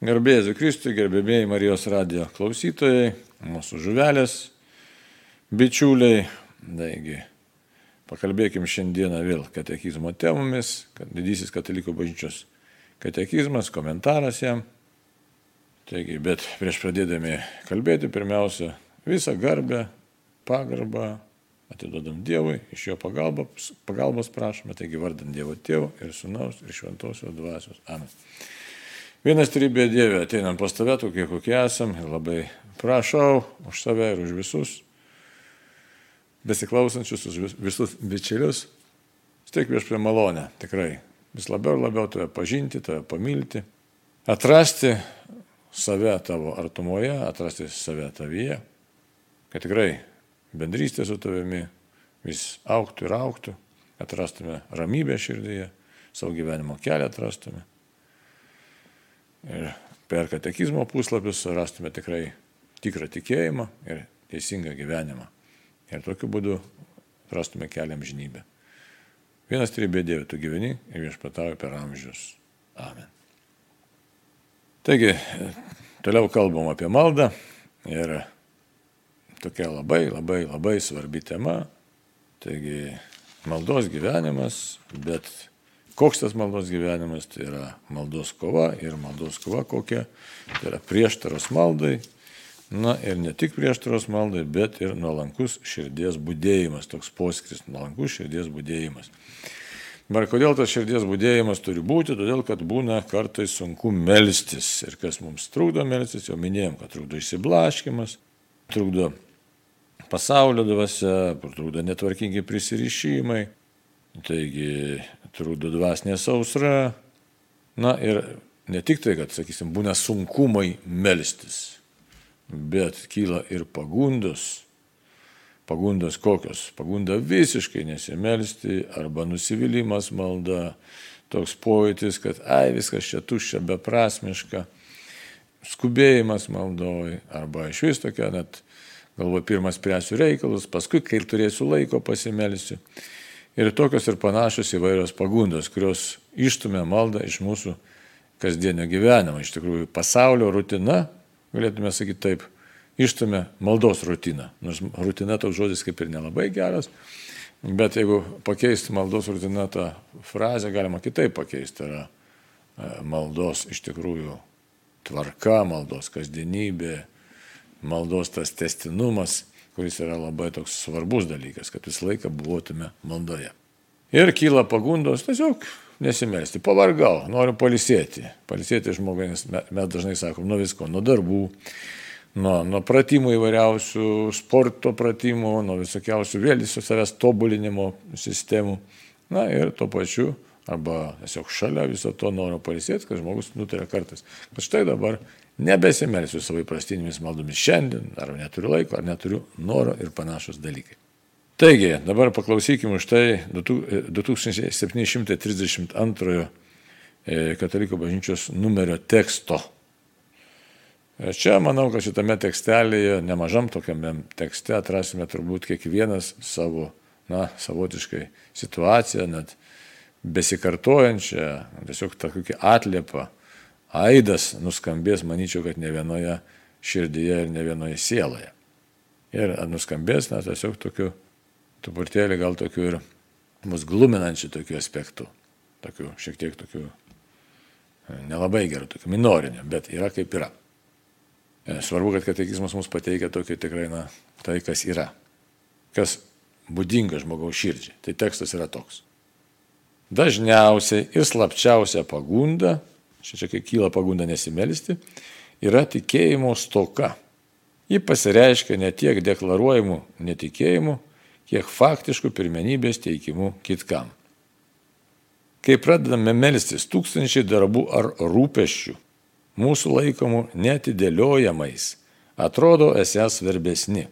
Garbėsiu Kristui, gerbėmėjai Marijos radijo klausytojai, mūsų žuvelės, bičiuliai. Taigi, pakalbėkim šiandieną vėl katekizmo temomis, kad didysis katalikų bažnyčios katekizmas, komentaras jam. Taigi, bet prieš pradėdami kalbėti, pirmiausia, visą garbę, pagarbą atiduodam Dievui, iš jo pagalbos, pagalbos prašome, taigi vardant Dievo Tėvo ir Sūnaus ir Šventosios dvasios. Amen. Vienas trybė Dieve, ateinam pas tave tokie, kokie esam ir labai prašau už save ir už visus, besiklausančius, už visus bičiulius, steik prieš prie malonę, tikrai. Vis labiau ir labiau tave pažinti, tave pamilti, atrasti save tavo artumoje, atrasti save tavyje, kad tikrai bendrystė su tavimi vis auktų ir auktų, atrastume ramybę širdyje, savo gyvenimo kelią atrastume Ir per katekizmo puslapius rastume tikrai tikrą tikėjimą ir teisingą gyvenimą. Ir tokiu būdu rastume keliam žinybę. Vienas trybė Dieve, tu gyveni ir viešpatauji per amžius. Amen. Taigi, toliau kalbam apie maldą ir tokia labai, labai, labai svarbi tema. Taigi, maldos gyvenimas, bet Koks tas maldos gyvenimas, tai yra maldos kova ir maldos kova kokia, tai yra prieštaros maldai, na ir ne tik prieštaros maldai, bet ir nuolankus širdies būdėjimas, toks poskris, nuolankus širdies būdėjimas. Dabar kodėl tas širdies būdėjimas turi būti? Todėl, kad būna kartais sunku melstis. Ir kas mums trukdo melstis, jau minėjom, kad trukdo išsiblaškimas, trukdo pasaulio dvasia, trukdo netvarkingi prisirišimai, Taigi trūdo dvasinė sausra. Na ir ne tik tai, kad, sakysim, būna sunkumai melstis, bet kyla ir pagundos. Pagundos kokios? Pagunda visiškai nesimelsti arba nusivylimas malda, toks pojūtis, kad ai viskas čia tuščia, beprasmiška, skubėjimas maldoj arba iš vis tokia net galvoju pirmas spręsiu reikalus, paskui, kai turėsiu laiko pasimelsiu. Ir tokios ir panašios įvairios pagundos, kurios ištumia maldą iš mūsų kasdienio gyvenimo. Iš tikrųjų, pasaulio rutina, galėtume sakyti taip, ištumia maldos rutiną. Nors rutina toks žodis kaip ir nelabai geras, bet jeigu pakeisti maldos rutiną, tą frazę galima kitaip pakeisti. Tai yra e, maldos iš tikrųjų tvarka, maldos kasdienybė, maldos tas testinumas kuris yra labai toks svarbus dalykas, kad visą laiką buvotume maldoje. Ir kyla pagundos tiesiog nesimelsti. Pavargau, noriu palisėti. Palisėti žmogui, nes mes dažnai sakom, nuo visko, nuo darbų, nuo, nuo pratimų įvairiausių, sporto pratimų, nuo visokiausių vėl viso savęs tobulinimo sistemų. Na ir tuo pačiu, arba tiesiog šalia viso to noriu palisėti, kad žmogus nutarė kartais, kad štai dabar nebesimelsiu savo įprastinėmis maldomis šiandien, ar neturiu laiko, ar neturiu noro ir panašus dalykai. Taigi, dabar paklausykime už tai 2732 e, katalikų bažnyčios numerio teksto. E, čia manau, kad šitame tekstelėje, nemažam tokiame tekste atrasime turbūt kiekvienas savo, na, savotiškai situaciją, net besikartojančią, tiesiog tą kokį atliepą aidas nuskambės, manyčiau, kad ne vienoje širdyje ir ne vienoje sieloje. Ir nuskambės, na, tiesiog tokiu, truputėlį gal tokiu ir mus gluminančių tokių aspektų, tokių šiek tiek tokių e, nelabai gerų, tokių minorinių, bet yra kaip yra. E, svarbu, kad katekizmas mums pateikia tokį tikrai, na, tai kas yra, kas būdinga žmogaus širdžiai. Tai tekstas yra toks. Dažniausiai ir slapčiausia pagunda čia kai kyla pagunda nesimelisti, yra tikėjimo stoka. Ji pasireiškia ne tiek deklaruojamų netikėjimų, kiek faktiškų pirmenybės teikimų kitkam. Kai pradedame melstis tūkstančiai darbų ar rūpeščių, mūsų laikomų netidėliojamais, atrodo esęs svarbesni.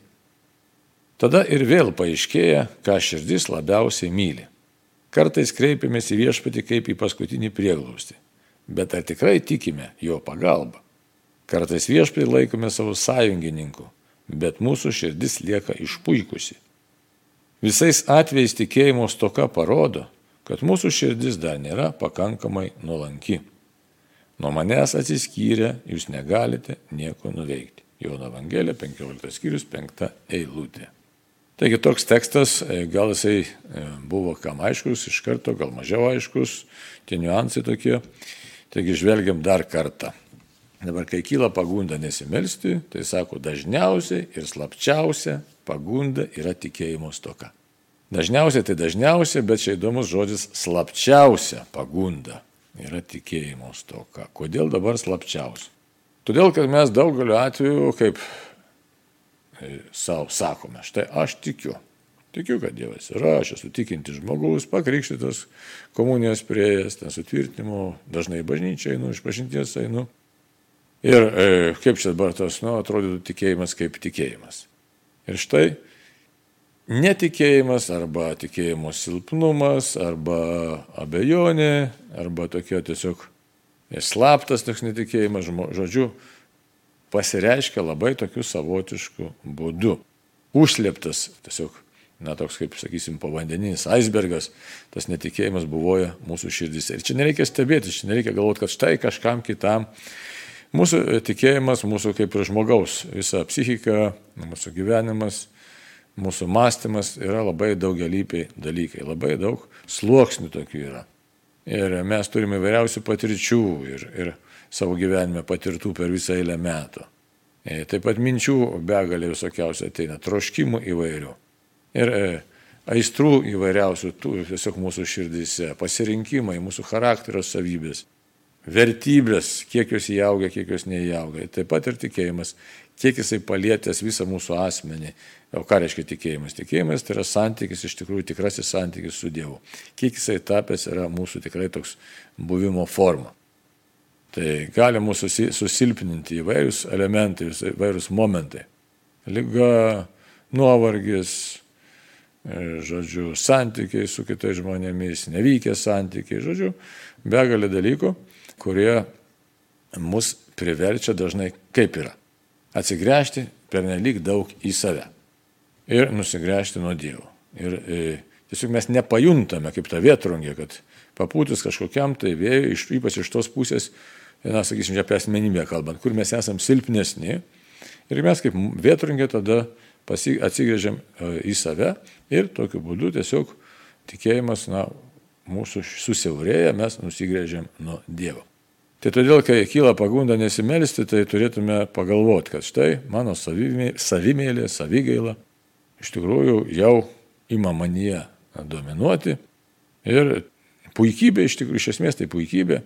Tada ir vėl paaiškėja, ką širdis labiausiai myli. Kartais kreipiamės į viešpatį kaip į paskutinį prieglausti bet ar tikrai tikime jo pagalba? Kartais viešpai laikome savo sąjungininku, bet mūsų širdis lieka išpuikusi. Visais atvejais tikėjimo stoka parodo, kad mūsų širdis dar nėra pakankamai nuolanki. Nuo manęs atsiskyrę jūs negalite nieko nuveikti. Jono Evangelija 15 skyrius 5 eilutė. Taigi toks tekstas, e, gal jisai e, buvo kam aiškus iš karto, gal mažiau aiškus, tie niuansai tokie. Taigi žvelgiam dar kartą. Dabar, kai kyla pagunda nesimelsti, tai sako, dažniausiai ir slapčiausia pagunda yra tikėjimo stoka. Dažniausiai tai dažniausiai, bet čia įdomus žodis slapčiausia pagunda yra tikėjimo stoka. Kodėl dabar slapčiausia? Todėl, kad mes daugeliu atveju, kaip e, savo sakome, štai aš tikiu. Tikiu, kad Dievas yra, aš esu tikintis žmogus, pakrikštytas, komunijos prieėjęs, ten sutvirtinimo, dažnai bažnyčiai einu, iš pažinties einu. Ir e, kaip čia dabar tas, nu, atrodytų tikėjimas kaip tikėjimas. Ir štai netikėjimas arba tikėjimo silpnumas arba abejonė arba tokia tiesiog slaptas toks netikėjimas, žodžiu, pasireiškia labai tokiu savotišku būdu. Užslėptas tiesiog, na toks kaip, sakysim, povandeninis aisbergas, tas netikėjimas buvoja mūsų širdise. Ir čia nereikia stebėtis, čia nereikia galvoti, kad štai kažkam kitam. Mūsų tikėjimas, mūsų kaip ir žmogaus, visa psichika, mūsų gyvenimas mūsų mąstymas yra labai daugelypiai dalykai, labai daug sluoksnių tokių yra. Ir mes turime įvairiausių patirčių ir, ir savo gyvenime patirtų per visą eilę metų. E, taip pat minčių begalė visokiausių ateina, troškimų įvairių. Ir e, aistrų įvairiausių, tų tiesiog mūsų širdise, pasirinkimai, mūsų charakterio savybės, vertybės, kiek jos įauga, kiek jos neįauga. Taip pat ir tikėjimas, kiek jisai palietęs visą mūsų asmenį. O ką reiškia tikėjimas? Tikėjimas tai yra santykis, iš tikrųjų tikrasis santykis su Dievu. Kiek jisai tapęs yra mūsų tikrai toks buvimo forma. Tai gali mūsų susilpninti įvairius elementai, įvairius momentai. Liga, nuovargis, žodžiu, santykiai su kitais žmonėmis, nevykę santykiai, žodžiu, begalė dalykų, kurie mus priverčia dažnai kaip yra. Atsigręžti per nelik daug į save ir nusigręžti nuo Dievo. Ir e, tiesiog mes nepajuntame kaip ta vietrungė, kad papūtus kažkokiam tai vėjui, iš, ypač iš tos pusės, na, sakysim, apie asmenybę kalbant, kur mes esame silpnesni. Ir mes kaip vietrungė tada pasi, atsigrėžiam e, į save ir tokiu būdu tiesiog tikėjimas, na, mūsų susiaurėja, mes nusigrėžiam nuo Dievo. Tai todėl, kai kyla pagunda nesimelisti, tai turėtume pagalvoti, kad štai mano savimėlė, savigaila iš tikrųjų jau ima manyje dominuoti. Ir puikybė, iš tikrųjų, iš esmės tai puikybė,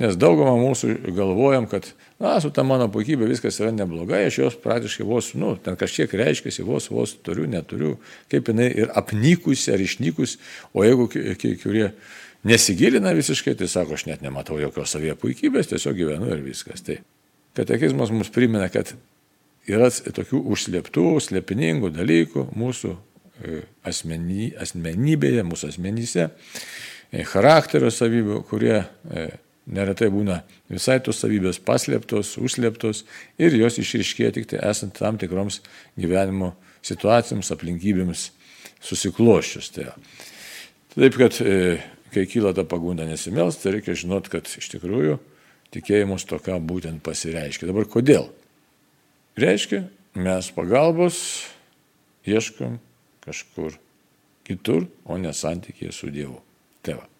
nes daugumą mūsų galvojam, kad, na, su ta mano puikybė viskas yra neblogai, aš jos praktiškai vos, nu, ten kažkiek reiškiasi, vos, vos turiu, neturiu, kaip jinai ir apnykusi ar išnykusi, o jeigu kai kurie nesigilina visiškai, tai sako, aš net nematau jokios savie puikybės, tiesiog gyvenu ir viskas. Tai katekizmas mums primena, kad yra tokių užslėptų, slėpiningų dalykų mūsų e, asmeny, asmenybėje, mūsų asmenyse, e, charakterio savybių, kurie e, neretai būna visai tos savybės paslėptos, užslėptos ir jos išriškėja tik tai esant tam tikroms gyvenimo situacijoms, aplinkybėms susikloščius. Tai. Taip, kad kai kyla ta pagunda nesimels, tai reikia žinot, kad iš tikrųjų tikėjimo stoka būtent pasireiškia. Dabar kodėl? Reiškia, mes pagalbos ieškom kažkur kitur, o ne santykėje su Dievu. Tai va.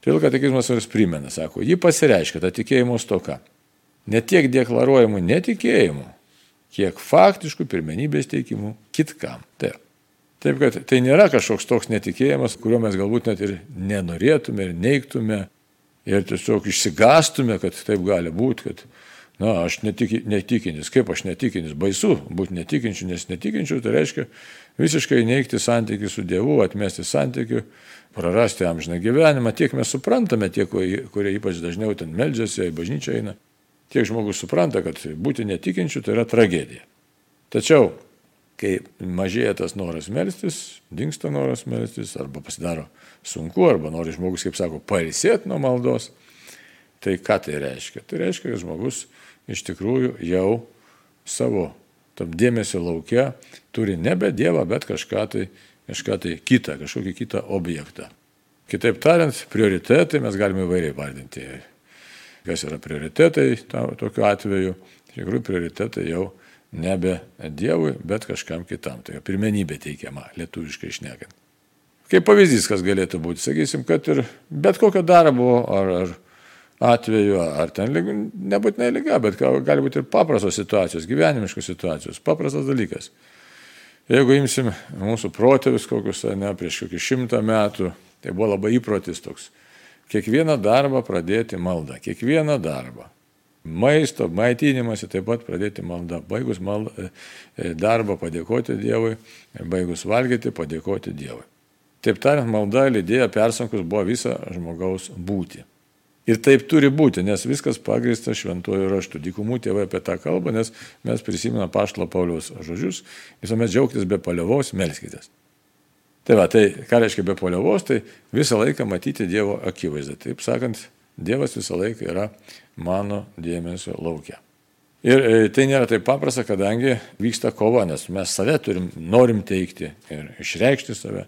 Todėl katekizmas vis primena, sako, ji pasireiškia, ta tikėjimo stoka. Ne tiek deklaruojamų netikėjimų, kiek faktiškų pirmenybės teikimų kitkam. Taip. Taip, kad tai nėra kažkoks toks netikėjimas, kurio mes galbūt net ir nenorėtume ir neiktume ir tiesiog išsigastume, kad taip gali būti, kad Na, aš netiki, netikintis. Kaip aš netikintis? Baisu būti netikinčiu, nes netikinčiu tai reiškia visiškai neikti santykių su Dievu, atmesti santykių, prarasti amžiną gyvenimą. Tiek mes suprantame, tie, kurie ypač dažniau ten meldžiasi, į bažnyčią eina, tiek žmogus supranta, kad būti netikinčiu tai yra tragedija. Tačiau, kai mažėja tas noras melstis, dinksta noras melstis, arba pasidaro sunku, arba nori žmogus, kaip sako, pailsėti nuo maldos, tai ką tai reiškia? Tai reiškia, kad žmogus iš tikrųjų jau savo tam dėmesio laukia turi nebe Dievą, bet kažką tai, kažką tai kitą, kažkokį kitą objektą. Kitaip tariant, prioritetai mes galime įvairiai vardinti. kas yra prioritetai ta, tokiu atveju. Iš tikrųjų, prioritetai jau nebe Dievui, bet kažkam kitam. Tai pirmenybė teikiama, lietuviškai išnekant. Kaip pavyzdys, kas galėtų būti, sakysim, kad ir bet kokio darbo ar, ar atveju, ar ten nebūtinai lyga, bet gali būti ir paprastos situacijos, gyvenimiškos situacijos, paprastas dalykas. Jeigu imsim mūsų protėvius kokius, ne, prieš kokį šimtą metų, tai buvo labai įprotis toks. Kiekvieną darbą pradėti maldą, kiekvieną darbą. Maisto, maitinimąsi taip pat pradėti maldą. Baigus maldą, e, e, darbą padėkoti Dievui, baigus valgyti padėkoti Dievui. Taip tariant, malda lydėjo persunkus buvo visą žmogaus būti. Ir taip turi būti, nes viskas pagrįsta šventuoju raštu. Dykumų tėvai apie tą kalbą, nes mes prisimename Paštlo Pauliaus žodžius, visuomet džiaugtis be paliovos, melskitės. Tai va, tai ką reiškia be paliovos, tai visą laiką matyti Dievo akivaizdą. Taip sakant, Dievas visą laiką yra mano dėmesio laukia. Ir e, tai nėra taip paprasta, kadangi vyksta kova, nes mes save turim, norim teikti ir išreikšti save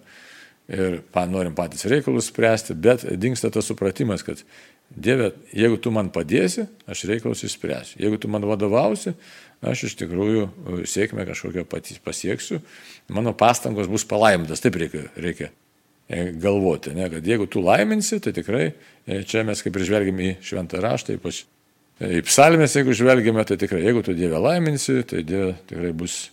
ir norim patys reikalus spręsti, bet dinksta tas supratimas, kad Dieve, jeigu tu man padėsi, aš reikalus išspręsiu. Jeigu tu man vadovausi, aš iš tikrųjų e, sėkmę kažkokią pasieksiu, mano pastangos bus palaimintas. Taip reikia, reikia e, galvoti, ne? kad jeigu tu laiminsi, tai tikrai e, čia mes kaip ir žvelgiam į šventą raštą, ypač į psalmės, jeigu žvelgiame, tai tikrai, jeigu tu Dievę laiminsi, tai Dieve tikrai bus,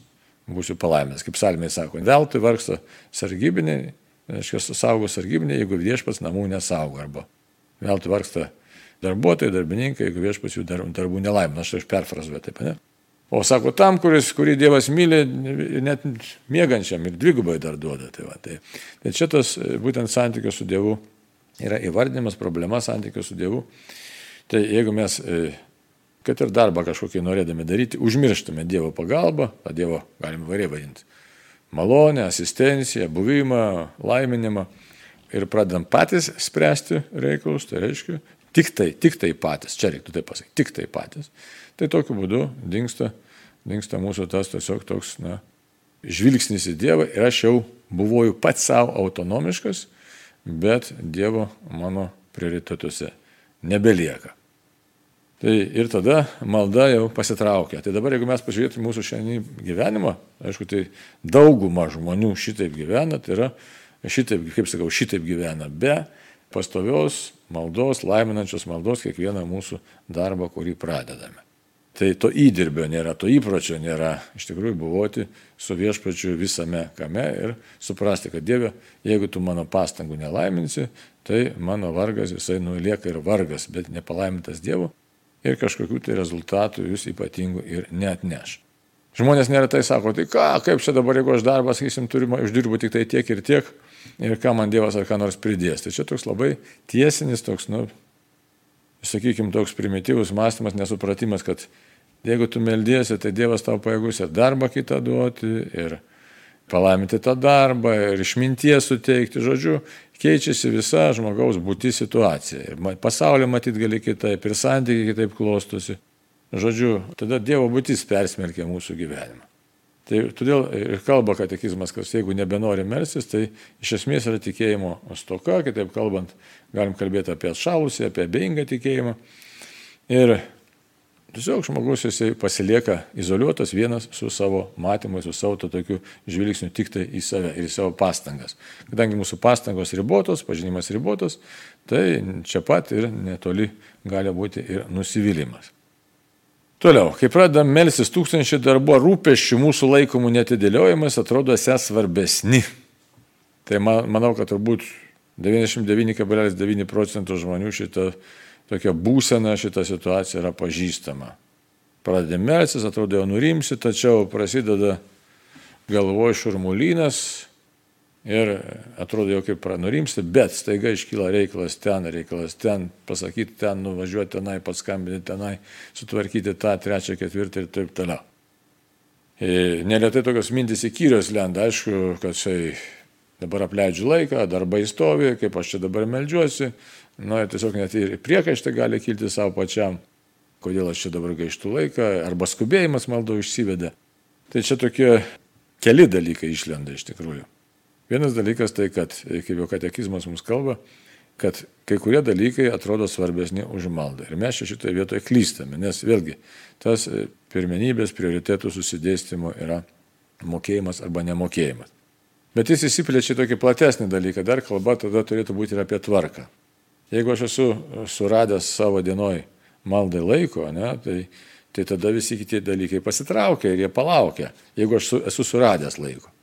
būsiu palaiminęs. Kaip psalmė sako, veltui vargsta sargybiniai, reiškia, saugo sargybiniai, jeigu viešpats namų nesaugo arba veltui vargsta darbuotojai, darbininkai, jeigu viešpas jų darbų nelaimina, aš tai perfrazuoju taip, ne? O sako, tam, kuris, kurį Dievas myli, net mėgančiam ir dvigubai dar duoda. Tai, va, tai, tai čia tas būtent santykio su Dievu yra įvardinimas, problema santykio su Dievu. Tai jeigu mes, e, kad ir darbą kažkokį norėdami daryti, užmirštume Dievo pagalbą, tą Dievo galim variai vadinti, malonę, asistenciją, buvimą, laiminimą, ir pradedam patys spręsti reikalus, tai reiškia, tik tai, tik tai patys, čia reiktų taip pasakyti, tik tai patys, tai tokiu būdu dinksta, dinksta mūsų tas tiesiog toks, na, žvilgsnis į Dievą ir aš jau buvau pats savo autonomiškas, bet Dievo mano prioritetuose nebelieka. Tai ir tada malda jau pasitraukia. Tai dabar, jeigu mes pažiūrėtume mūsų šiandien gyvenimą, aišku, tai dauguma žmonių šitaip gyvena, tai yra šitaip, kaip sakau, šitaip gyvena be pastovios maldos, laiminančios maldos kiekvieną mūsų darbą, kurį pradedame. Tai to įdirbio nėra, to įpročio nėra. Iš tikrųjų, buvoti su viešpačiu visame kame ir suprasti, kad Dieve, jeigu tu mano pastangų nelaiminsi, tai mano vargas visai nulieka ir vargas, bet nepalaimintas Dievu ir kažkokių tai rezultatų jūs ypatingų ir net neš. Žmonės neretai sako, tai ką, kaip čia dabar, jeigu aš darbą, sakysim, turiu, uždirbu tik tai tiek ir tiek, ir ką man Dievas ar ką nors pridės. Tai čia toks labai tiesinis, toks, nu, sakykime, toks primityvus mąstymas, nesupratimas, kad jeigu tu meldiesi, tai Dievas tau pajėgus ir darbą kitą duoti, ir palaiminti tą darbą, ir išminties suteikti, žodžiu, keičiasi visa žmogaus būti situacija. Ir pasaulio matyti gali kitaip, ir santykiai kitaip klostosi. Žodžiu, tada Dievo būtis persmelkia mūsų gyvenimą. Tai todėl ir kalba katekizmas, kad jeigu nebenori melsis, tai iš esmės yra tikėjimo stoka, kitaip kalbant, galim kalbėti apie atšalusį, apie abejingą tikėjimą. Ir tiesiog žmogus jisai pasilieka izoliuotas vienas su savo matymu, su savo to tokiu žvilgsniu tik tai į save ir į savo pastangas. Kadangi mūsų pastangos ribotos, pažinimas ribotas, tai čia pat ir netoli gali būti ir nusivylimas. Toliau, kai pradedam melsis tūkstančių darbų rūpeščių mūsų laikomų netidėliojimas, atrodo esą svarbesni. Tai man, manau, kad turbūt 99,9 procentų žmonių šitą tokią būseną, šitą situaciją yra pažįstama. Pradedam melsis, atrodo jau nurimsi, tačiau prasideda galvoje šurmulynas, Ir atrodo jau kaip pranurimsti, bet staiga iškyla reikalas ten, reikalas ten, pasakyti ten, nuvažiuoti tenai, paskambinti tenai, sutvarkyti tą, trečią, ketvirtą ir taip toliau. Ir neretai tokios mintis į kyrios lenda, aišku, kad štai dabar apleidžiu laiką, darbai stovi, kaip aš čia dabar melžiuosi, nu, tiesiog net ir priekaištą gali kilti savo pačiam, kodėl aš čia dabar gaištų laiką, arba skubėjimas maldo išsiveda. Tai čia tokie keli dalykai išlenda iš tikrųjų. Vienas dalykas tai, kad, kaip jau katekizmas mums kalba, kad kai kurie dalykai atrodo svarbesni už maldą. Ir mes čia šitoje vietoje klystame, nes vėlgi tas e, pirmenybės prioritėtų susidėstymo yra mokėjimas arba nemokėjimas. Bet jis įsiplečia tokį platesnį dalyką, dar kalba tada turėtų būti ir apie tvarką. Jeigu aš esu suradęs savo dienoj maldai laiko, ne, tai, tai tada visi kiti dalykai pasitraukia ir jie palaukia, jeigu aš su, esu suradęs laiko.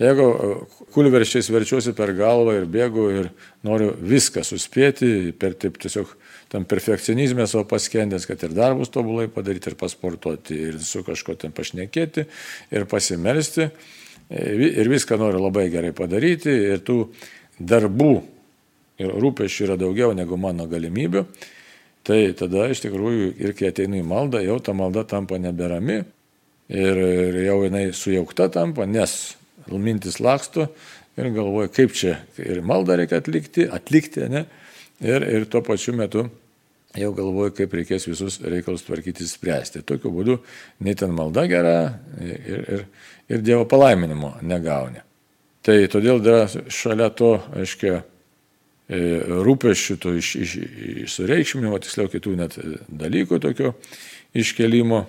Jeigu e, kulverščiais verčiuosi per galvą ir bėgu ir noriu viską suspėti, per taip tiesiog tam perfekcionizmė savo paskendęs, kad ir darbus tobulai padaryti, ir pasportuoti, ir su kažko ten pašnekėti, ir pasimelsti, e, ir viską noriu labai gerai padaryti, ir tų darbų ir rūpešių yra daugiau negu mano galimybių, tai tada iš tikrųjų ir kai ateinu į maldą, jau ta malda tampa neberami ir, jau jinai sujaukta tampa, nes mintis laksto ir galvoja, kaip čia ir maldą reikia atlikti, atlikti, ne? Ir, ir tuo pačiu metu jau galvoju, kaip reikės visus reikalus tvarkyti, spręsti. Tokiu būdu nei ten malda gera ir, ir, ir Dievo palaiminimo negauni. Tai todėl dar šalia to, aiškiai, rūpeščių, to iš, iš, iš sureikšminimo, tiksliau kitų net dalykų tokio iškelimo,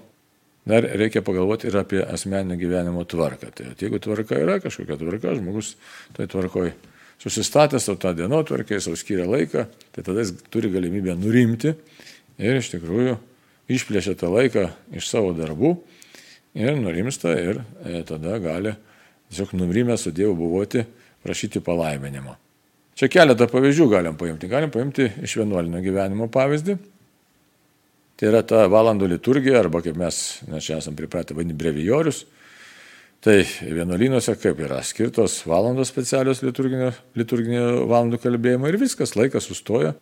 dar reikia pagalvoti ir apie asmeninio gyvenimo tvarką. Tai jeigu tvarka yra kažkokia tvarka, žmogus tai tvarkoje susistatęs savo tą dienotvarkę, savo skiria laiką, tai tada jis turi galimybę nurimti ir iš tikrųjų išplėšia tą laiką iš savo darbų ir nurimsta ir e, tada gali tiesiog nurimę su Dievu buvoti, prašyti palaiminimo. Čia keletą pavyzdžių galim paimti. Galim paimti iš vienuolinio gyvenimo pavyzdį. Tai yra ta valandų liturgija, arba kaip mes, mes čia esame pripratę vadinti brevijorius. Tai vienuolynuose kaip yra skirtos valandos specialios liturginio, liturginio valandų kalbėjimo ir viskas, laikas sustoja.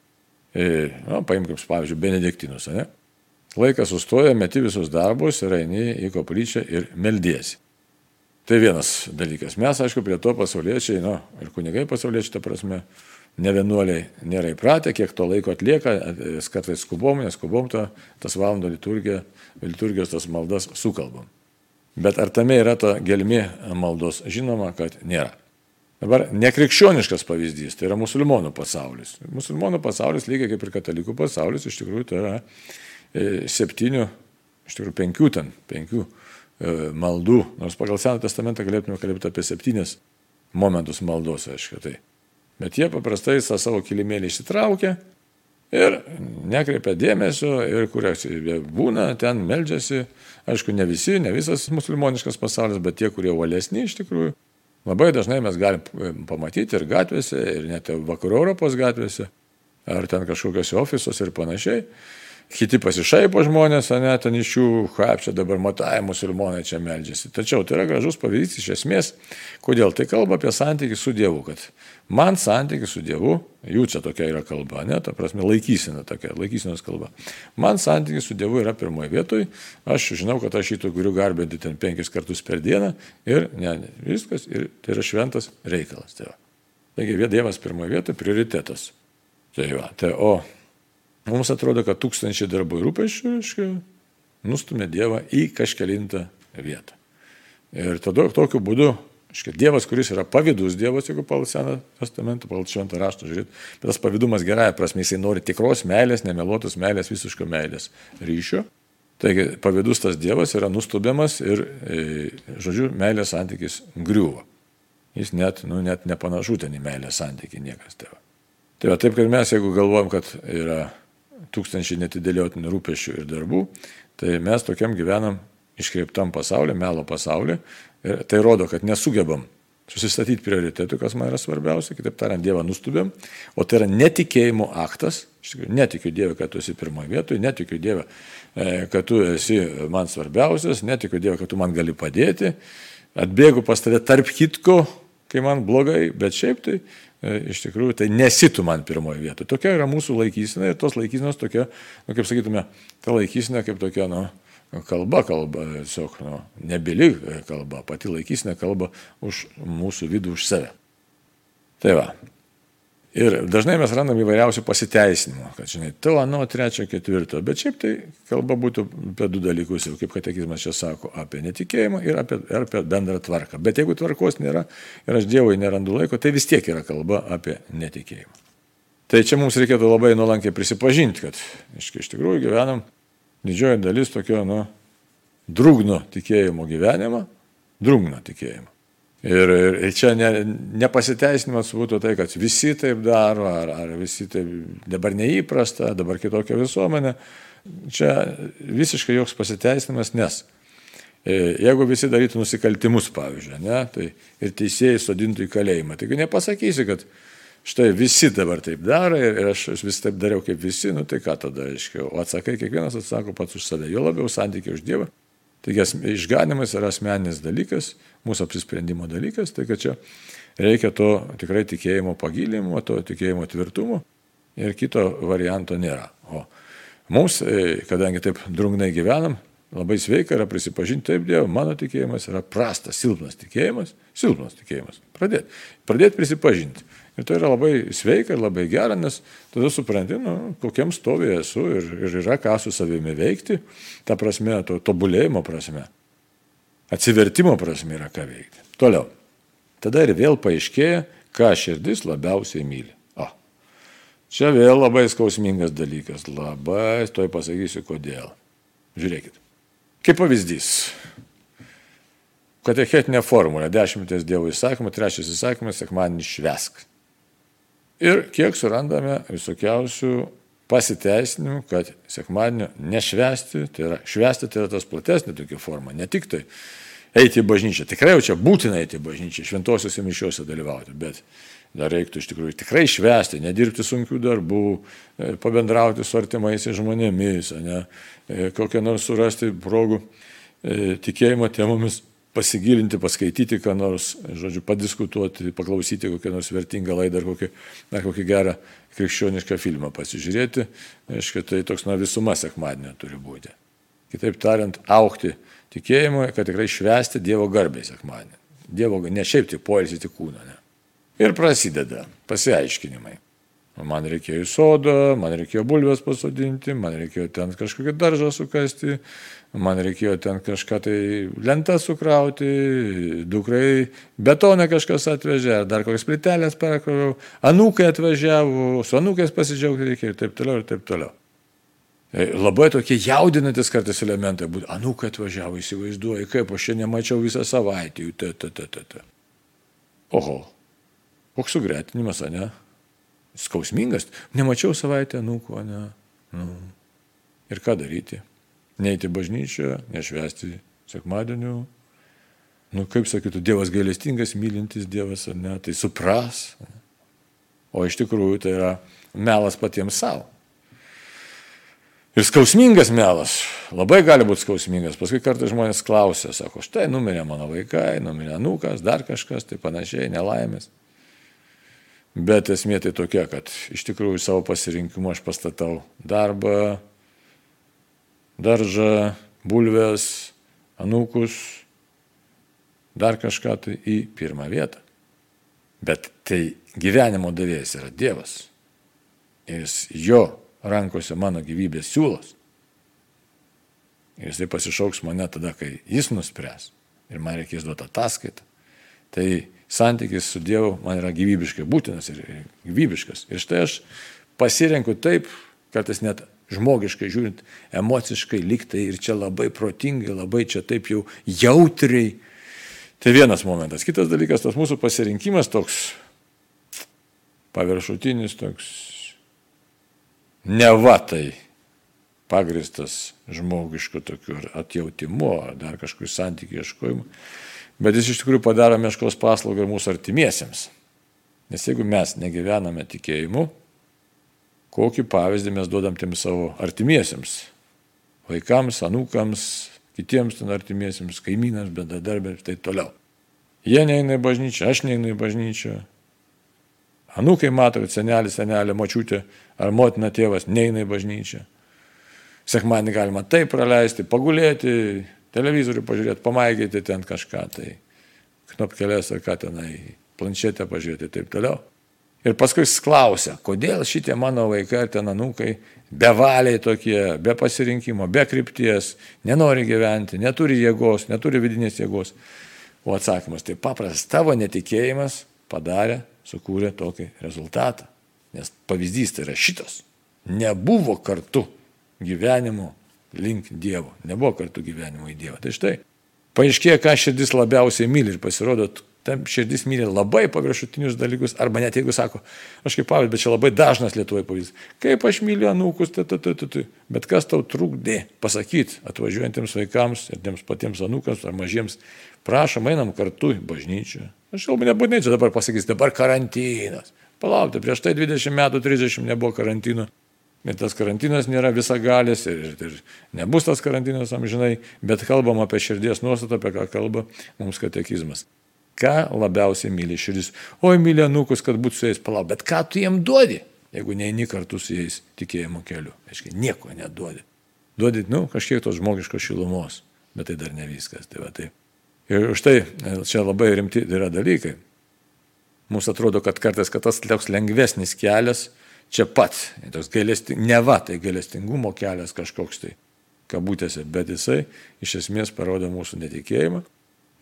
E, na, paimkim, pavyzdžiui, benediktinus, ne? Laikas sustoja, meti visus darbus ir eini į koplyčią ir meldiesi. Tai vienas dalykas. Mes, aišku, prie to pasauliečiai, nu, ir kunigai pasauliečiai, ta prasme, ne vienuoliai nėra įpratę, kiek to laiko atlieka, kartais skubom, neskubom to, tas valandų liturgija, liturgijos tas maldas sukalbam. Bet ar tame yra ta gelmi maldos? Žinoma, kad nėra. Dabar nekrikščioniškas pavyzdys, tai yra musulmonų pasaulis. Musulmonų pasaulis, lygiai kaip ir katalikų pasaulis, iš tikrųjų tai yra e, septynių, iš tikrųjų penkių ten, penkių e, maldų, nors pagal Seną testamentą galėtume kalbėti apie septynis momentus maldos, aišku, tai Bet jie paprastai tą savo kilimėlį išsitraukia ir nekreipia dėmesio ir kur jie būna, ten meldžiasi. Aišku, ne visi, ne visas musulmoniškas pasaulis, bet tie, kurie valesni iš tikrųjų. Labai dažnai mes galim pamatyti ir gatvėse, ir net vakarų Europos gatvėse, ar ten kažkokiuose ofisuose ir panašiai kiti pasišaipo žmonės, ne, ten iš jų, ką čia dabar matai, musulmonai čia meldžiasi. Tačiau tai yra gražus pavyzdys iš esmės, kodėl tai kalba apie santykių su Dievu, kad man santykių su Dievu, jų čia tokia yra kalba, ne, ta prasme laikysena tokia, laikysenos kalba. Man santykių su Dievu yra pirmoje vietoje, aš žinau, kad aš šito turiu garbinti ten penkis kartus per dieną ir ne, ne viskas, ir tai yra šventas reikalas. Tai va. Taigi Dievas pirmoje vietoje prioritetas. Tai va, tai o Mums atrodo, kad tūkstančiai darbų ir rūpešių, reiškia, nustumė Dievą į kažkelintą vietą. Ir tada tokiu būdu, reiškia, Dievas, kuris yra pavydus Dievas, jeigu pagal Seną testamentą, pagal šventą raštą žiūrėt, bet tas pavydumas gerąją prasme, jisai nori tikros meilės, nemeluotos meilės, visiško meilės ryšio. Taigi pavydus tas Dievas yra nustubiamas ir, e, žodžiu, meilės santykis griuvo. Jis net, nu, net nepanašu ten į meilės santykį niekas tėva. Tai va taip, kad mes, jeigu galvojam, kad yra tūkstančiai netidėliotinų rūpešių ir darbų, tai mes tokiam gyvenam iškreiptam pasaulyje, melo pasaulyje. Ir tai rodo, kad nesugebam susistatyti prioritetų, kas man yra svarbiausia, kitaip tariant, Dievą nustubėm, o tai yra netikėjimo aktas, iš tikrųjų netikiu Dievą, kad tu esi pirmoje vietoje, netikiu Dievą, e, kad tu esi man svarbiausias, netikiu Dievą, kad tu man gali padėti, atbėgu pas tave tarp kitko, kai man blogai, bet šiaip tai iš tikrųjų, tai nesitų man pirmoje vietoje. Tokia yra mūsų laikysena ir tos laikysenos tokia, nu, kaip sakytume, ta laikysena kaip tokia, nu, kalba kalba, tiesiog, nu, nebili kalba, pati laikysena kalba už mūsų vidų, už save. Tai va, Ir dažnai mes randam įvairiausių pasiteisinimų, kad, žinai, to, ano, trečio, ketvirto, bet šiaip tai kalba būtų apie du dalykus, jau kaip katekizmas čia sako, apie netikėjimą ir apie, ir apie bendrą tvarką. Bet jeigu tvarkos nėra ir aš Dievui nerandu laiko, tai vis tiek yra kalba apie netikėjimą. Tai čia mums reikėtų labai nuolankiai prisipažinti, kad iš, iš tikrųjų gyvenam didžioji dalis tokio, nu, drūgno tikėjimo gyvenimą, drūgno tikėjimo. Ir, ir, čia ne, nepasiteisinimas būtų tai, kad visi taip daro, ar, ar visi taip dabar neįprasta, dabar kitokia visuomenė. Čia visiškai joks pasiteisinimas, nes e, jeigu visi darytų nusikaltimus, pavyzdžiui, ne, tai ir teisėjai sodintų į kalėjimą, taigi nepasakysi, kad štai visi dabar taip daro ir, ir aš vis taip dariau kaip visi, nu tai ką tada aiškiau. O atsakai, kiekvienas atsako pats už save, jo labiau santykiai už Dievą. Taigi išganimas yra asmeninis dalykas, mūsų apsisprendimo dalykas, tai kad čia reikia to tikrai tikėjimo pagilinimo, to tikėjimo tvirtumo ir kito varianto nėra. O mums, e, kadangi taip drungnai gyvenam, labai sveika yra prisipažinti, taip Dievo, mano tikėjimas yra prastas, silpnas tikėjimas, silpnas tikėjimas. Pradėti. Pradėti prisipažinti. Ir tai yra labai sveika ir labai gera, nes tada supranti, nu, kokiam stovė esu ir, ir yra ką su savimi veikti, ta prasme, to tobulėjimo prasme, atsivertimo prasme yra ką veikti. Toliau. Tada ir vėl paaiškėja, ką širdis labiausiai myli. O. Čia vėl labai skausmingas dalykas. Labai, toj pasakysiu kodėl. Žiūrėkit. Kaip pavyzdys. Katechetinė formulė. Dešimties dievų įsakymų, trečias įsakymas, sekmanį švesk. Ir kiek surandame visokiausių pasiteisinimų, kad sekmadienio nešvesti, tai yra švesti, tai yra tas platesnė tokia forma, ne tik tai eiti į bažnyčią, tikrai jau čia būtina eiti į bažnyčią, šventosiuose mišiuose dalyvauti, bet dar reiktų iš tikrųjų tikrai švesti, nedirbti sunkių darbų, e, pabendrauti su artimaisiais žmonėmis, ne, e, kokią nors surasti progų e, tikėjimo temomis pasigilinti, paskaityti, ką nors, žodžiu, padiskutuoti, paklausyti kokią nors vertingą laidą ar kokį, ar kokį gerą krikščionišką filmą pasižiūrėti. Aišku, tai toks na visuma sekmadienio turi būti. Kitaip tariant, aukti tikėjimui, kad tikrai švesti Dievo garbę sekmadienį. Dievo, ne šiaip tik poilsį, tik kūną. Ne. Ir prasideda pasiaiškinimai. Man reikėjo į sodą, man reikėjo bulvės pasodinti, man reikėjo ten kažkokį daržą sukasti, man reikėjo ten kažką tai lentą sukrauti, dukrai betoną kažkas atvežė, ar dar kokias plytelės perkroviau, anūkai atvažiavo, su anūkais pasidžiaugti reikėjo ir taip toliau, ir taip toliau. E, labai tokie jaudinantis kartais elementai, būt, anūkai atvažiavo, įsivaizduoju, kaip aš čia nemačiau visą savaitę, jų, ta, ta, ta, ta, ta. Oho, koks sugretinimas, ne? Skausmingas, nemačiau savaitę anūko, ne? Nu. Ir ką daryti? Neiti bažnyčią, nešvesti sekmadienių. Nu, kaip sakytų, Dievas gailestingas, mylintis Dievas, ar ne, tai supras. O iš tikrųjų tai yra melas patiems savo. Ir skausmingas melas, labai gali būti skausmingas. Paskui kartais žmonės klausia, sako, štai numirė mano vaikai, numirė nukas, dar kažkas, tai panašiai, nelaimės. Bet esmė tai tokia, kad iš tikrųjų savo pasirinkimu aš pastatau darbą, daržą, bulves, anūkus, dar kažką tai į pirmą vietą. Bet tai gyvenimo davėjas yra Dievas. Jis jo rankose mano gyvybės siūlos. Ir jisai pasišauks mane tada, kai jis nuspręs. Ir man reikės duoti ataskaitą. Tai santykis su Dievu man yra gyvybiškai būtinas ir gyvybiškas. Ir štai aš pasirenku taip, kartais net žmogiškai žiūrint, emociškai liktai ir čia labai protingai, labai čia taip jau jautriai. Tai vienas momentas. Kitas dalykas, tas mūsų pasirinkimas toks paviršutinis, toks nevatai pagristas žmogišku tokiu atjautimu ar dar kažkokiu santykiu ieškojimu. Bet jis iš tikrųjų padaro meškos paslaugą ir mūsų artimiesiems. Nes jeigu mes negyvename tikėjimu, kokį pavyzdį mes duodam tiem savo artimiesiems, vaikams, anūkams, kitiems ten artimiesiems, kaimynams, bendradarbiams ir taip toliau. Jie neina į bažnyčią, aš neinu į bažnyčią. Anūkai mato, kad senelis, senelė, močiutė ar motina tėvas neina į bažnyčią. Sekmanį galima taip praleisti, pagulėti, televizorių pažiūrėti, pamaigyti ten kažką, tai knopkelės ar ką tenai, planšetę pažiūrėti ir taip toliau. Ir paskui jis klausia, kodėl šitie mano vaikai ar ten anūkai bevaliai tokie, be pasirinkimo, be krypties, nenori gyventi, neturi jėgos, neturi vidinės jėgos. O atsakymas tai paprastas, tavo netikėjimas padarė, sukūrė tokį rezultatą. Nes pavyzdys tai yra šitas. Nebuvo kartu gyvenimo link Dievo. Nebuvo kartu gyvenimo į Dievą. Tai štai, paaiškėja, ką širdis labiausiai myli ir pasirodo, tam širdis myli labai paviršutinius dalykus, arba net jeigu sako, aš kaip pavyzdys, bet čia labai dažnas Lietuvoje pavyzdys, kaip aš myliu anūkus, tai, tai, tai, tai, bet kas tau trukdė pasakyti atvažiuojantiems vaikams ir tiems patiems anūkams ar mažiems, prašom, einam kartu į bažnyčią. Aš kalbu, nebūtinai čia dabar pasakys, dabar karantinas. Palaukite, prieš tai 20 metų, 30 nebuvo karantino. Ir tas karantinas nėra visagalis ir, ir nebus tas karantinas amžinai, bet kalbam apie širdies nuostatą, apie ką kalba mums katekizmas. Ką labiausiai myli širdis? Oi, myli anūkus, kad būtų su jais palauk, bet ką tu jiem duodi, jeigu neini kartu su jais tikėjimo keliu? Aiškiai, nieko neduodi. Duodi, nu, kažkiek tos žmogiškos šilumos, bet tai dar ne viskas. Tai va, tai. Ir už tai čia labai rimti yra dalykai. Mums atrodo, kad kartais, kad tas toks lengvesnis kelias čia pat, toks gailesti, ne va, tai gailestingumo kelias kažkoks tai, kabutėse, bet jisai iš esmės parodo mūsų netikėjimą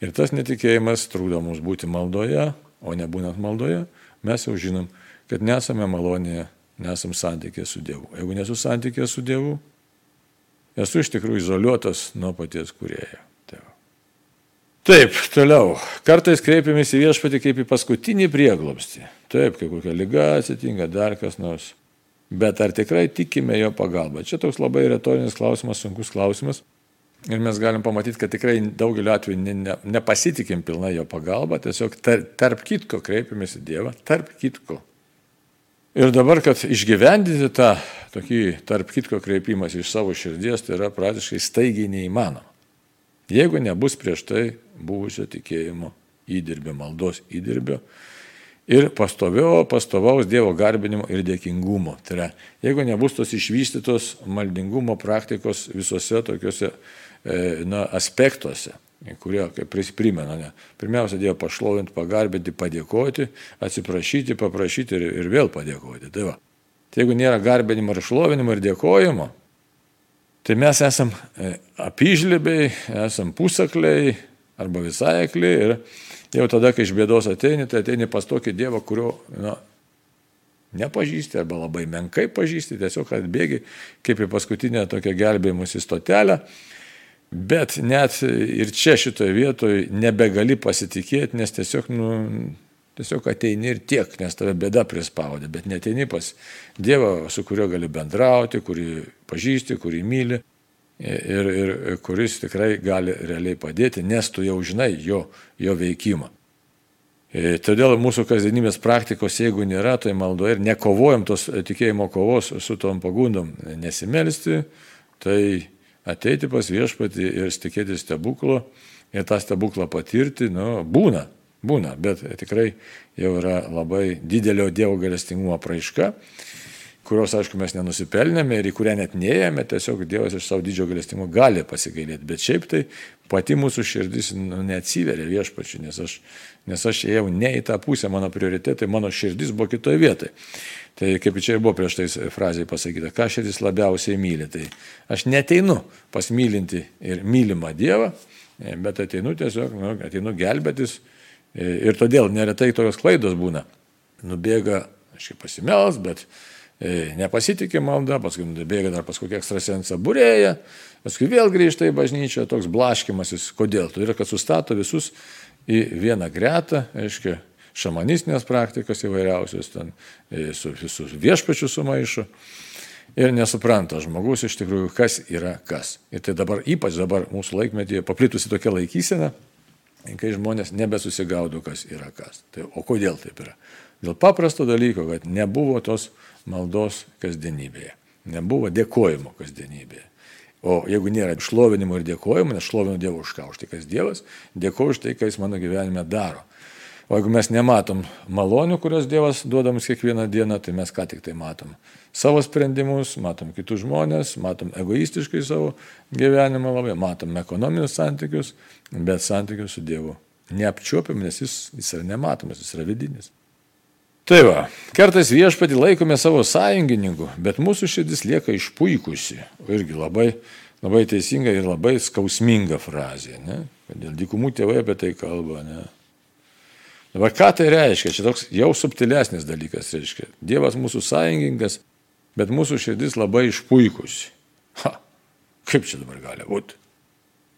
Ir tas netikėjimas trukdo mums būti maldoje, o nebūnant maldoje, mes jau žinom, kad nesame malonėje, nesam santykė su Dievu. Jeigu nesu santykė su Dievu, esu iš tikrųjų izoliuotas nuo paties kurėjo. Taip, toliau. Kartais kreipiamės į viešpatį kaip į paskutinį prieglobstį. Taip, kai kokia lyga atsitinka, dar kas nors. Bet ar tikrai tikime jo pagalbą? Čia toks labai retorinis klausimas, sunkus klausimas. Ir mes galim pamatyti, kad tikrai daugeliu atveju ne, ne, nepasitikim pilnai jo pagalba, tiesiog tar, tarp kitko kreipiamės į Dievą, tarp kitko. Ir dabar, kad išgyvendinti tą tokį tarp kitko kreipimas iš savo širdies, tai yra praktiškai staigiai neįmanoma. Jeigu nebus prieš tai buvusio tikėjimo įdirbio, maldos įdirbio ir pastovio, pastovaus Dievo garbinimo ir dėkingumo. Tai yra, jeigu nebus tos išvystytos maldingumo praktikos visose tokiuose na, aspektuose, kurie kaip primena. Ne. Pirmiausia, Dievą pašlovinti, pagarbinti, padėkoti, atsiprašyti, paprašyti ir, ir vėl padėkoti. Tai, va. tai jeigu nėra garbinimo ir šlovinimo ir dėkojimo, tai mes esam e, apyžlėbiai, esam pusakliai arba visai akli ir jau tada, kai iš bėdos ateini, tai ateini pas tokį Dievą, kurio na, nepažįsti arba labai menkai pažįsti, tiesiog atbėgi kaip į paskutinę tokią gelbėjimusi stotelę Bet net ir čia šitoje vietoje nebegali pasitikėti, nes tiesiog, nu, tiesiog ateini ir tiek, nes tave bėda prispaudė, bet neteini pas Dievą, su kuriuo gali bendrauti, kurį pažįsti, kurį myli ir, ir kuris tikrai gali realiai padėti, nes tu jau žinai jo, jo veikimą. E, todėl mūsų kasdienybės praktikos, jeigu nėra, tai maldoje ir nekovojam tos tikėjimo kovos su tom pagundom nesimelsti, tai ateiti pas viešpatį ir tikėti stebuklo ir tą stebuklą patirti, nu, būna, būna, bet tikrai jau yra labai didelio Dievo galestingumo praiška, kurios, aišku, mes nenusipelnėme ir į kurią net neėjome, tiesiog Dievas iš savo didžio galestingumo gali pasigailėti, bet šiaip tai pati mūsų širdis nu, neatsiveria viešpačiu, nes aš, nes aš ėjau ne į tą pusę, mano prioritetai, mano širdis buvo kitoje vietoje. Tai kaip čia ir buvo prieš tai frazėje pasakyta, ką širdis labiausiai myli. Tai aš neteinu pasmylinti ir mylimą Dievą, e, bet ateinu tiesiog, nu, ateinu gelbėtis. E, ir todėl neretai tokios klaidos būna. Nubėga, aš kaip pasimels, bet e, nepasitikė malda, paskui nubėga dar pas kokią ekstrasensą būrėją, paskui vėl grįžta į bažnyčią, toks blaškimasis. Kodėl? Todėl, kad sustato visus į vieną gretą, aiškiai, šamanistinės praktikas įvairiausios, ten e, su, su viešpačiu sumaišo. Ir nesupranta žmogus iš tikrųjų, kas yra kas. Ir tai dabar, ypač dabar mūsų laikmetyje, paplitusi tokia laikysena, kai žmonės nebesusigaudo, kas yra kas. Tai, o kodėl taip yra? Dėl paprasto dalyko, kad nebuvo tos maldos kasdienybėje. Nebuvo dėkojimo kasdienybėje. O jeigu nėra šlovinimo ir dėkojimo, nes šlovinu Dievą už ką, už tai, kas Dievas, dėkoju už tai, ką Jis mano gyvenime daro. O jeigu mes nematom malonių, kurios Dievas duoda mums kiekvieną dieną, tai mes ką tik tai matom. Savo sprendimus, matom kitus žmonės, matom egoistiškai savo gyvenimą labai, matom ekonominius santykius, bet santykius su Dievu neapčiuopiam, nes jis, jis yra nematomas, jis yra vidinis. Tai va, kartais viešpatį laikome savo sąjungininku, bet mūsų širdis lieka išpuikusi. Irgi labai, labai teisinga ir labai skausminga frazė. Ne? Dėl dykumų tėvai apie tai kalba. Ne? Dabar ką tai reiškia? Čia toks jau subtilesnis dalykas reiškia. Dievas mūsų sąjungininkas, bet mūsų širdis labai išpuikusi. Ha, kaip čia dabar gali būti?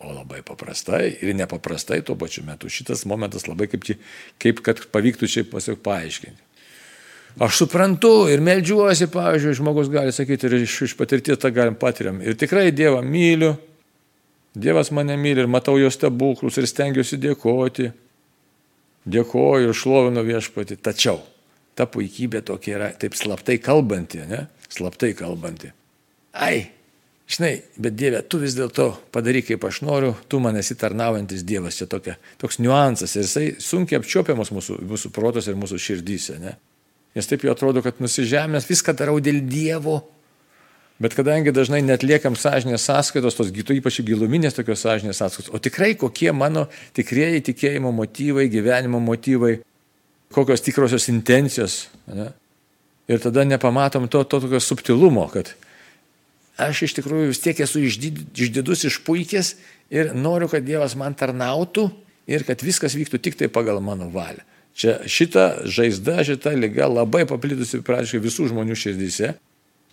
O labai paprastai ir nepaprastai tuo pačiu metu. Šitas momentas labai kaip, kaip kad pavyktų čia pasiek paaiškinti. Aš suprantu ir melžiuosi, pavyzdžiui, žmogus gali sakyti ir iš, iš patirties tą galim patiriam. Ir tikrai Dievą myliu, Dievas mane myli ir matau jo stebuklus ir stengiuosi dėkoti. Dėkoju ir šlovinu viešpatį. Tačiau ta puikybė tokia yra taip slaptai kalbanti, ne? Slaptai kalbanti. Ai, žinai, bet Dieve, tu vis dėlto padaryk kaip aš noriu, tu man esi tarnaujantis Dievas. Čia tokia, toks niuansas ir jisai sunkiai apčiopiamas mūsų, mūsų protos ir mūsų širdyse. Ne? Nes taip jau atrodo, kad nusižemęs viską darau dėl Dievo. Bet kadangi dažnai netliekam sąžinės sąskaitos, tos gytų ypač giluminės tokios sąžinės sąskaitos, o tikrai kokie mano tikrieji tikėjimo motyvai, gyvenimo motyvai, kokios tikrosios intencijos. Ne? Ir tada nepamatom to, to tokio subtilumo, kad aš iš tikrųjų vis tiek esu išdidus, išpuikęs ir noriu, kad Dievas man tarnautų ir kad viskas vyktų tik tai pagal mano valią. Čia šita žaizda, šita lyga labai paplitusi praktiškai visų žmonių širdyse,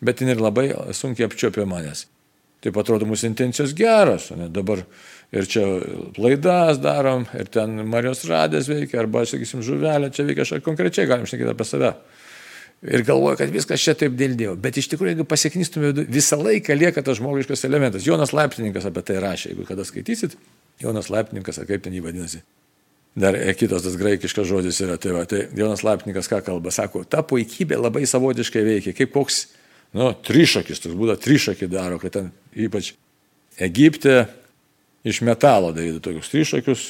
bet jin ir labai sunkiai apčiopia manęs. Taip atrodo, mūsų intencijos geros, ne dabar ir čia laidas darom, ir ten Marijos radės veikia, arba, sakysim, žuvelė čia veikia, aš konkrečiai galim šnekėti apie save. Ir galvoju, kad viskas čia taip dėl Dievo. Bet iš tikrųjų, jeigu pasieknystume, visą laiką lieka tas žmogiškas elementas. Jonas Laiptininkas apie tai rašė, jeigu kada skaitysit, Jonas Laiptininkas, ar kaip ten jį vadinasi. Dar kitas tas graikiškas žodis yra, tai, va, tai Jonas Lapnikas ką kalba, sako, ta puikybė labai savotiškai veikia, kaip koks, nu, trišakis, toks būda trišakį daro, kad ten ypač Egipte iš metalo darydavo tokius trišakius,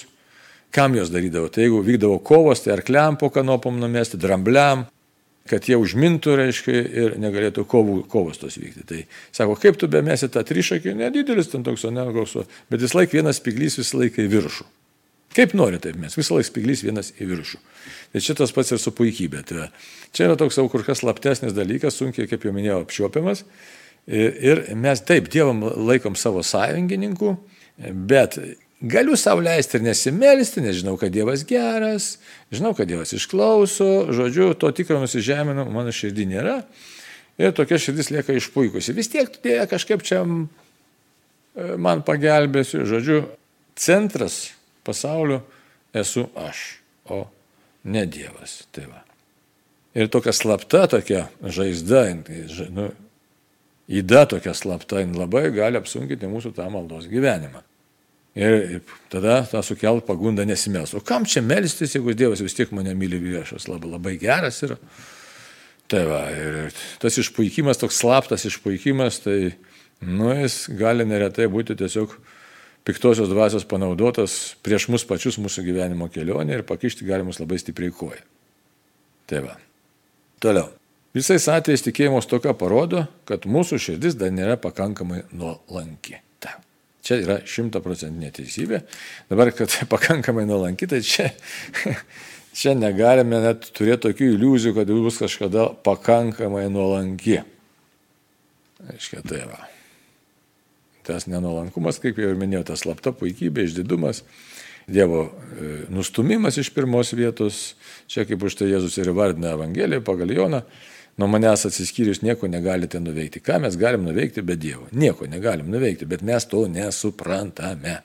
kam jos darydavo, tai jeigu vykdavo kovos, tai arkliam po kanopom numesti, drambliam, kad jie užmintų, reiškia, ir negalėtų kovų, kovos tos vykti. Tai sako, kaip tu bemesi tą trišakį, nedidelis ten toks, ne, koks, bet vis laik vienas spiglys visą laiką į viršų. Kaip nori, taip mes. Visą laiką spiglys vienas į viršų. Tai šitas pats ir su puikybė. Tai čia yra toks kur kas slaptesnis dalykas, sunkiai, kaip jau minėjau, apčiuopiamas. Ir mes taip dievam laikom savo sąjungininkų, bet galiu savo leisti ir nesimelisti, nes žinau, kad Dievas geras, žinau, kad Dievas išklauso, žodžiu, to tikro nusižeminimo mano širdį nėra. Ir tokia širdis lieka išpuikusi. Vis tiek dėja kažkaip čia man pagelbėsiu. Žodžiu, centras pasaulio esu aš, o ne Dievas. Tai va. ir tokia slapta tokia žaizda, nu, įda tokia slapta, labai gali apsunkinti mūsų tą maldos gyvenimą. Ir tada tą sukelt pagundą nesimels. O kam čia melstis, jeigu Dievas vis tiek mane myli viešas, labai, labai geras yra. Tai va, ir tas išpuikimas, toks slaptas išpuikimas, tai, nu, jis gali neretai būti tiesiog piktosios dvasios panaudotas prieš mus pačius mūsų gyvenimo kelionė ir pakišti gali mus labai stipriai koją. Tai va. Toliau. Visais atvejais tikėjimo stoka parodo, kad mūsų širdis dar nėra pakankamai nuolanki. Ta. Čia yra šimtaprocentinė teisybė. Dabar, kad pakankamai nuolanki, tai čia, čia negalime net turėti tokių iliuzijų, kad bus kažkada pakankamai nuolanki. Aiškiai, tai va tas nenuolankumas, kaip jau ir minėjau, tas slapta puikybė, išdidumas, Dievo e, nustumimas iš pirmos vietos, čia kaip už tai Jėzus ir vardina Evangeliją pagal Joną, nuo manęs atsiskyrius nieko negalite nuveikti. Ką mes galim nuveikti be Dievo? Nieko negalim nuveikti, bet mes to nesuprantame.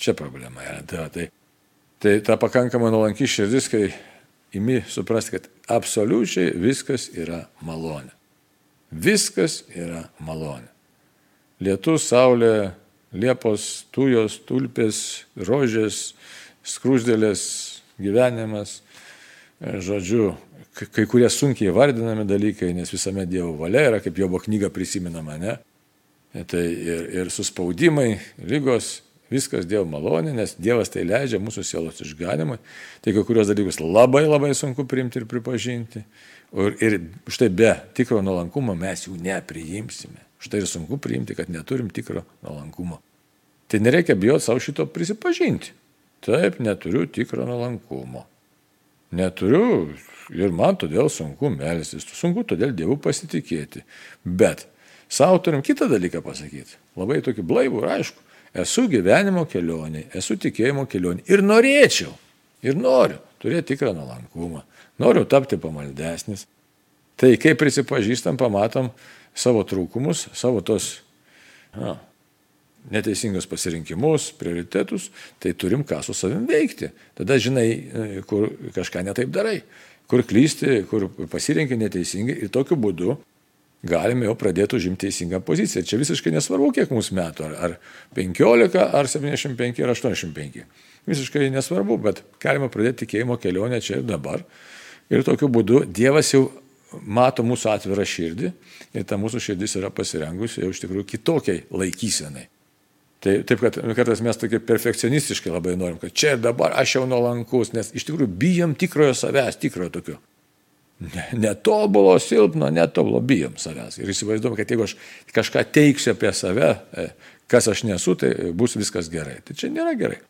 Čia problema yra. Tai, tai, tai ta pakankamai nuolanki širdis, kai imi suprasti, kad absoliučiai viskas yra malonė. Viskas yra malonė. Lietus, saulė, liepos, tujos, tulpės, rožės, skrūsdėlės, gyvenimas, žodžiu, kai kurie sunkiai vardinami dalykai, nes visame Dievo valia yra, kaip Jobo knyga prisiminama, ne? Tai ir, ir suspaudimai, lygos, viskas Dievo malonė, nes Dievas tai leidžia mūsų sielos išganimui. Tai kai kurios dalykus labai labai sunku priimti ir pripažinti. Ir, ir štai be tikro nuolankumo mes jų nepriimsime. Štai ir sunku priimti, kad neturim tikro nuolankumo. Tai nereikia bijoti savo šito prisipažinti. Taip, neturiu tikro nuolankumo. Neturiu ir man todėl sunku melstis, sunku todėl Dievu pasitikėti. Bet savo turim kitą dalyką pasakyti. Labai tokį blaivų ir aišku. Esu gyvenimo kelionė, esu tikėjimo kelionė ir norėčiau, ir noriu turėti tikrą nuolankumą, noriu tapti pamaldesnis. Tai kai prisipažįstam, pamatom savo trūkumus, savo tos na, neteisingus pasirinkimus, prioritetus, tai turim ką su savim veikti. Tada žinai, e, kur kažką netaip darai, kur klysti, kur pasirinkai neteisingai ir tokiu būdu galime jau pradėti užimti teisingą poziciją. Čia visiškai nesvarbu, kiek mūsų metų, ar, ar 15, ar 75, ar 85. Visiškai nesvarbu, bet galime pradėti tikėjimo kelionę čia ir dabar. Ir tokiu būdu Dievas jau mato mūsų atvirą širdį ir ta mūsų širdis yra pasirengusi jau iš tikrųjų kitokiai laikysenai. Tai taip, kad kartais mes tokie perfekcionistiškai labai norim, kad čia ir dabar aš jau nuolankus, nes iš tikrųjų bijom tikrojo savęs, tikrojo tokio netobulo, silpno, netobulo, bijom savęs. Ir įsivaizduom, kad jeigu aš kažką teiksiu apie save, e, kas aš nesu, tai bus viskas gerai. Tai čia nėra gerai.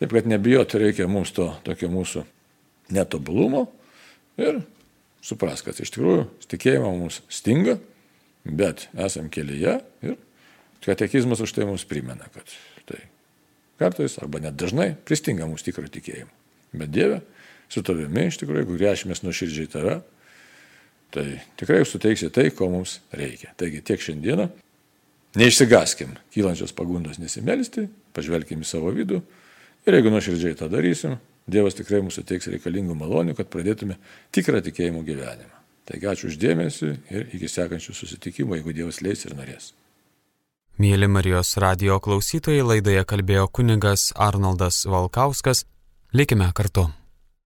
Taip kad nebijoti reikia mums to tokio mūsų netobulumo ir supras, kad iš tikrųjų tikėjimo mums stinga, bet esam kelyje ir katekizmas už tai mums primena, kad tai kartais arba net dažnai pristinga mūsų tikro tikėjimo. Bet Dieve, su tavimi, iš tikrųjų, jeigu grėšimės nuoširdžiai tave, tai tikrai suteiksi tai, ko mums reikia. Taigi tiek šiandieną. Neišsigaskim kylančios pagundos nesimelisti, pažvelkim į savo vidų ir jeigu nuoširdžiai tą darysim, Dievas tikrai mums suteiks reikalingų malonių, kad pradėtume tikrą tikėjimo gyvenimą. Taigi ačiū uždėmesi ir iki sekančių susitikimų, jeigu Dievas leis ir norės. Mėly Marijos radio klausytojai, laidoje kalbėjo kunigas Arnoldas Valkauskas. Likime kartu.